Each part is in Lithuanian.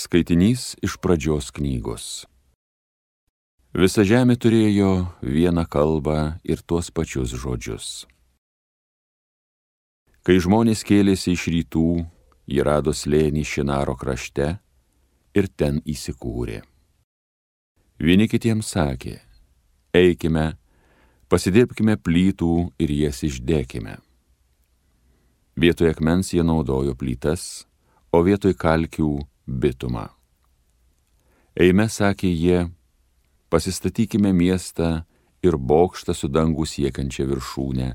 Skaitinys iš pradžios knygos. Visa žemė turėjo vieną kalbą ir tuos pačius žodžius. Kai žmonės kėlėsi iš rytų, jie rado slėnį Šinaro krašte ir ten įsikūrė. Vieni kitiems sakė, eikime, pasidirbkime plytų ir jas išdėkime. Vietoj akmens jie naudojo plytas, o vietoj kalkių bitumą. Eime, sakė jie, pasistatykime miestą ir bokštą su dangų siekiančią viršūnę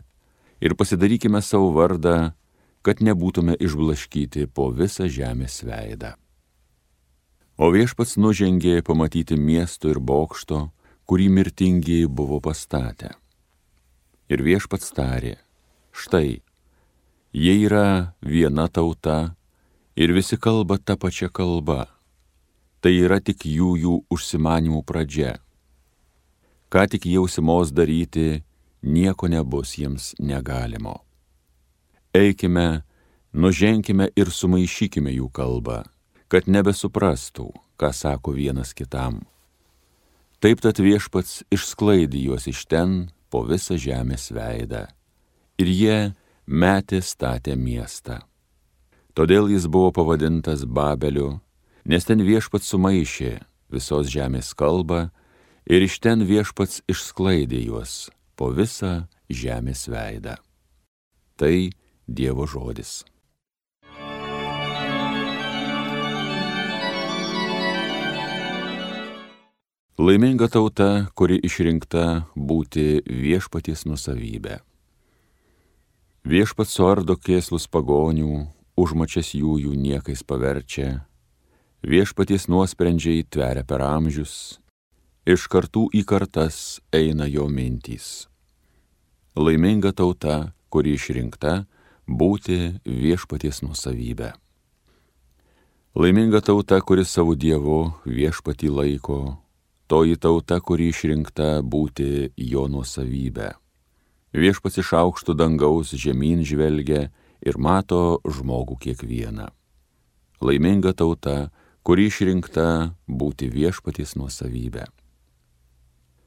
ir pasidarykime savo vardą, kad nebūtume išblaškyti po visą žemės veidą. O viešpats nužengė pamatyti miesto ir bokšto, kurį mirtingiai buvo pastatę. Ir viešpats tarė, štai, jie yra viena tauta ir visi kalba tą pačią kalbą. Tai yra tik jų jų užsimanimų pradžia. Ką tik jausimos daryti, nieko nebus jiems negalimo. Eikime, nuženkime ir sumaišykime jų kalbą, kad nebesuprastų, ką sako vienas kitam. Taip tad viešpats išsklaidė juos iš ten po visą žemės veidą. Ir jie metė statę miestą. Todėl jis buvo pavadintas Babeliu, nes ten viešpats sumaišė visos žemės kalbą ir iš ten viešpats išsklaidė juos po visą žemės veidą. Tai Dievo žodis. Laiminga tauta, kuri išrinkta būti viešpaties nusavybė. Viešpats suardo kėslus pagonių, užmačias jų jų niekais paverčia, viešpaties nuosprendžiai tveria per amžius, iš kartų į kartas eina jo mintys. Laiminga tauta, kuri išrinkta būti viešpaties nusavybė. Laiminga tauta, kuri savo dievu viešpatį laiko, toji tauta, kuri išrinkta būti jo nusavybė. Viešpats iš aukštų dangaus žemyn žvelgia ir mato žmogų kiekvieną. Laiminga tauta, kuri išrinkta būti viešpatys nuosavybė.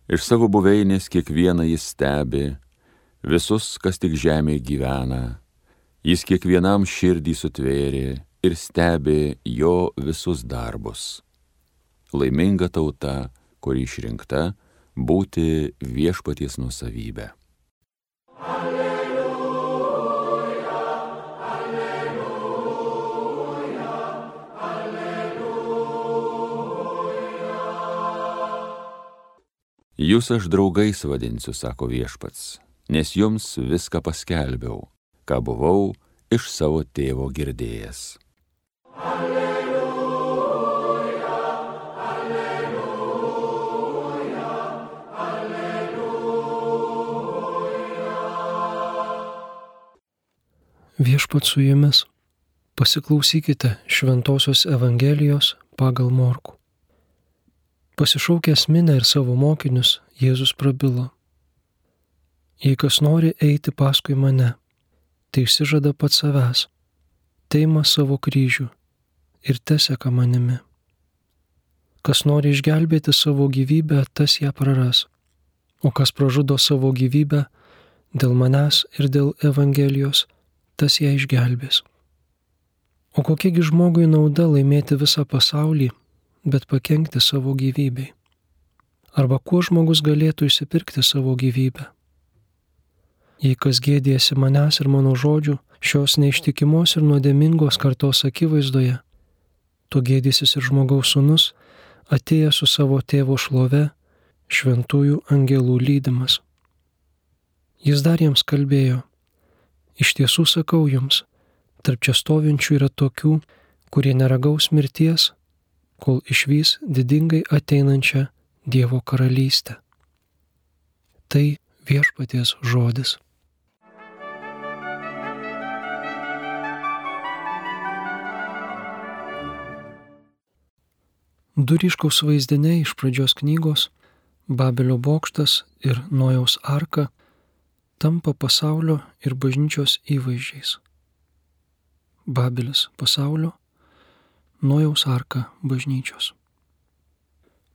Iš savo buveinės kiekvieną jis stebi, visus, kas tik žemėje gyvena, jis kiekvienam širdį sutvėrė ir stebi jo visus darbus. Laiminga tauta, kuri išrinkta būti viešpaties nuosavybė. Jūs aš draugais vadinsiu, sako viešpats, nes jums viską paskelbiau, ką buvau iš savo tėvo girdėjęs. Alleluja, alleluja, alleluja. Viešpat su jumis, pasiklausykite Šventojios Evangelijos pagal Morku. Pasišaukęs minę ir savo mokinius, Jėzus prabilo. Jei kas nori eiti paskui mane, tai išsižada pats savęs, teima savo kryžių ir teseka manimi. Kas nori išgelbėti savo gyvybę, tas ją praras, o kas pražudo savo gyvybę dėl manęs ir dėl Evangelijos, tas ją išgelbės. O kokiegi žmogui nauda laimėti visą pasaulį bet pakengti savo gyvybei. Arba kuo žmogus galėtų įsipirkti savo gyvybę. Jei kas gėdėsi manęs ir mano žodžių, šios neištikimos ir nuodėmingos kartos akivaizdoje, to gėdysis ir žmogaus sunus, atėjęs su savo tėvo šlove, šventųjų angelų lydimas. Jis dar jiems kalbėjo, iš tiesų sakau jums, tarp čia stovinčių yra tokių, kurie neragaus mirties, kol išvys didingai ateinančią Dievo karalystę. Tai viešpaties žodis. Du ryškaus vaizdiniai iš pradžios knygos Babelio bokštas ir Nojaus arka tampa pasaulio ir bažnyčios įvaizdžiais. Babelis pasaulio, Nojaus arka bažnyčios.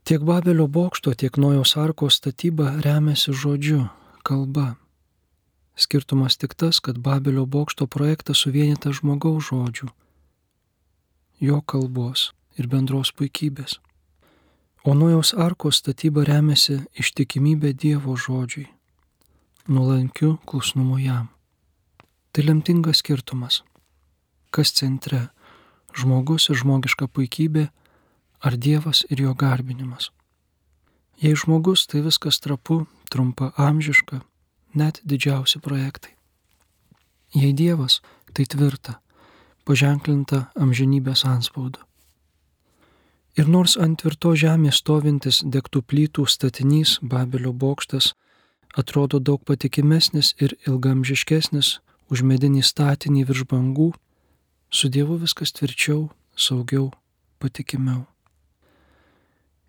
Tiek Babelio bokšto, tiek Nojaus arkos statyba remiasi žodžiu, kalba. Skirtumas tik tas, kad Babelio bokšto projektas suvienytas žmogaus žodžių, jo kalbos ir bendros puikybės. O Nojaus arkos statyba remiasi ištikimybė Dievo žodžiui, nuolankiu klusnumu jam. Tai lemtingas skirtumas. Kas centre - žmogus ir žmogiška puikybė, ar Dievas ir jo garbinimas. Jei žmogus, tai viskas trapu, trumpa amžiška, net didžiausi projektai. Jei Dievas, tai tvirta, paženklinta amžinybės anspaudu. Ir nors ant tvirto žemės stovintis degtų plytų statinys Babelio bokštas atrodo daug patikimesnis ir ilgamžiškesnis už medinį statinį virš bangų, su Dievu viskas tvirčiau, saugiau, patikimiau.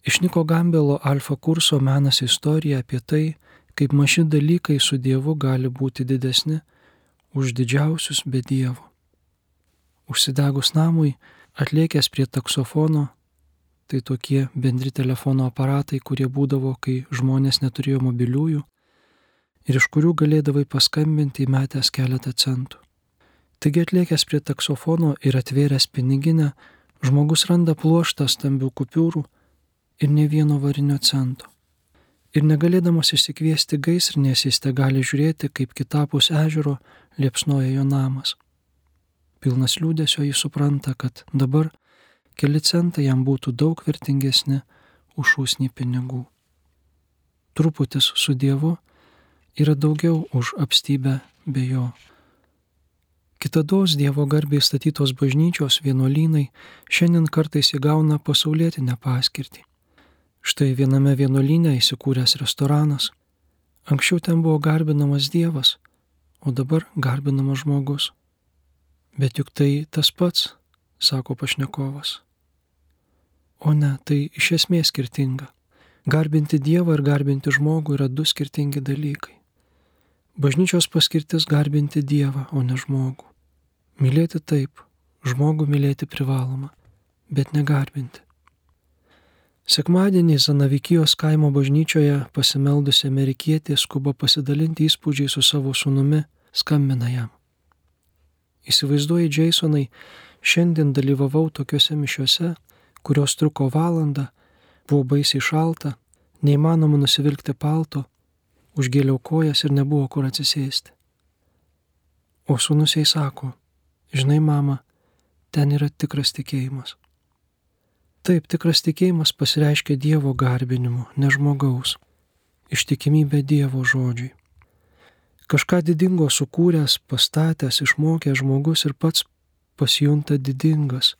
Iš Niko Gambelo alfa kurso menas istorija apie tai, kaip maži dalykai su Dievu gali būti didesni už didžiausius be Dievo. Užsidegus namui, atliekęs prie taksofono, tai tokie bendri telefono aparatai, kurie būdavo, kai žmonės neturėjo mobiliųjų ir iš kurių galėdavai paskambinti įmetęs keletą centų. Taigi atliekęs prie taksofono ir atvėręs piniginę, žmogus randa pluoštą stambių kupiūrų ir ne vieno varinio cento ir negalėdamas išsikviesti gaisrinės jis te gali žiūrėti, kaip kitapus ežero liepsnoja jo namas. Pilnas liūdėsio jis supranta, kad dabar keli centai jam būtų daug vertingesni už šūsnį pinigų. Truputis su Dievu yra daugiau už apstybę be jo. Kitados Dievo garbiai statytos bažnyčios vienuolynai šiandien kartais įgauna pasaulietinę paskirtį. Štai viename vienuolyne įsikūręs restoranas. Anksčiau ten buvo garbinamas Dievas, o dabar garbinamas žmogus. Bet juk tai tas pats, sako pašnekovas. O ne, tai iš esmės skirtinga. Garbinti Dievą ir garbinti žmogų yra du skirtingi dalykai. Bažnyčios paskirtis garbinti Dievą, o ne žmogų. Mylėti taip, žmogų mylėti privaloma, bet negarbinti. Sekmadienį Zanavikijos kaimo bažnyčioje pasimeldusi amerikietė skuba pasidalinti įspūdžiai su savo sunumi, skambina jam. Įsivaizduoji, Jasonai, šiandien dalyvavau tokiuose mišiuose, kurios truko valandą, buvo baisiai šalta, neįmanoma nusivilkti palto, užgėliau kojas ir nebuvo kur atsisėsti. O sunus jai sako, žinai, mama, ten yra tikras tikėjimas. Taip, tikras tikėjimas pasireiškia Dievo garbinimu, ne žmogaus. Ištikimybė Dievo žodžiui. Kažką didingo sukūręs, pastatęs, išmokęs žmogus ir pats pasijunta didingas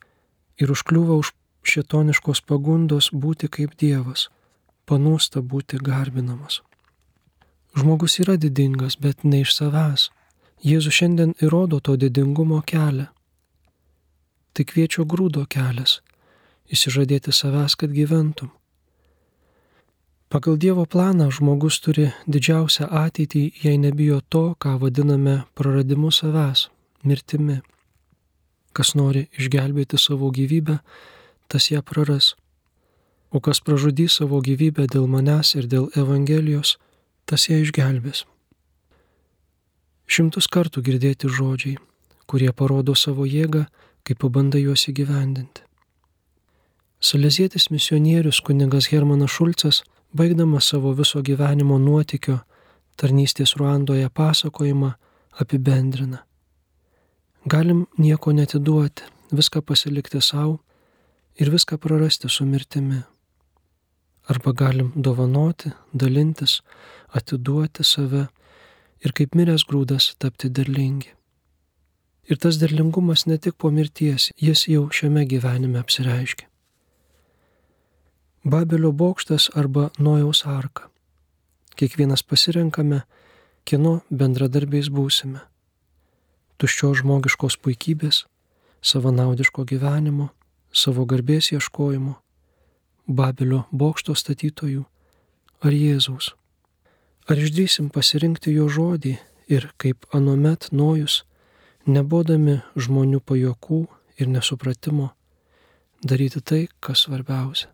ir užkliūva už šitoniškos pagundos būti kaip Dievas, panūsta būti garbinamas. Žmogus yra didingas, bet ne iš savęs. Jėzus šiandien įrodo to didingumo kelią. Tai kviečio grūdo kelias įsižadėti savęs, kad gyventum. Pagal Dievo planą žmogus turi didžiausią ateitį, jei nebijo to, ką vadiname praradimu savęs, mirtimi. Kas nori išgelbėti savo gyvybę, tas ją praras. O kas pražudys savo gyvybę dėl manęs ir dėl Evangelijos, tas ją išgelbės. Šimtus kartų girdėti žodžiai, kurie parodo savo jėgą, kai pabandai juos įgyvendinti. Salezietis misionierius kuningas Hermanas Šulcas, baigdamas savo viso gyvenimo nuotykio tarnystės Ruandoje pasakojimą, apibendrina. Galim nieko netiduoti, viską pasilikti savo ir viską prarasti su mirtimi. Arba galim dovanoti, dalintis, atiduoti save ir kaip miręs grūdas tapti derlingi. Ir tas derlingumas ne tik po mirties, jis jau šiame gyvenime apsireiškia. Babelio bokštas arba Nojaus arka. Kiekvienas pasirenkame, kieno bendradarbiais būsime. Tuščios žmogiškos puikybės, savanaudiško gyvenimo, savo garbės ieškojimo, Babilio bokšto statytojų ar Jėzaus? Ar išdrysim pasirinkti jo žodį ir kaip anomet nojus, nebodami žmonių pajokų ir nesupratimo, daryti tai, kas svarbiausia?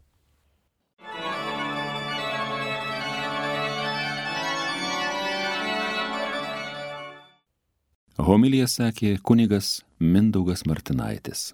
Homilija sakė kunigas Mindaugas Martinaitis.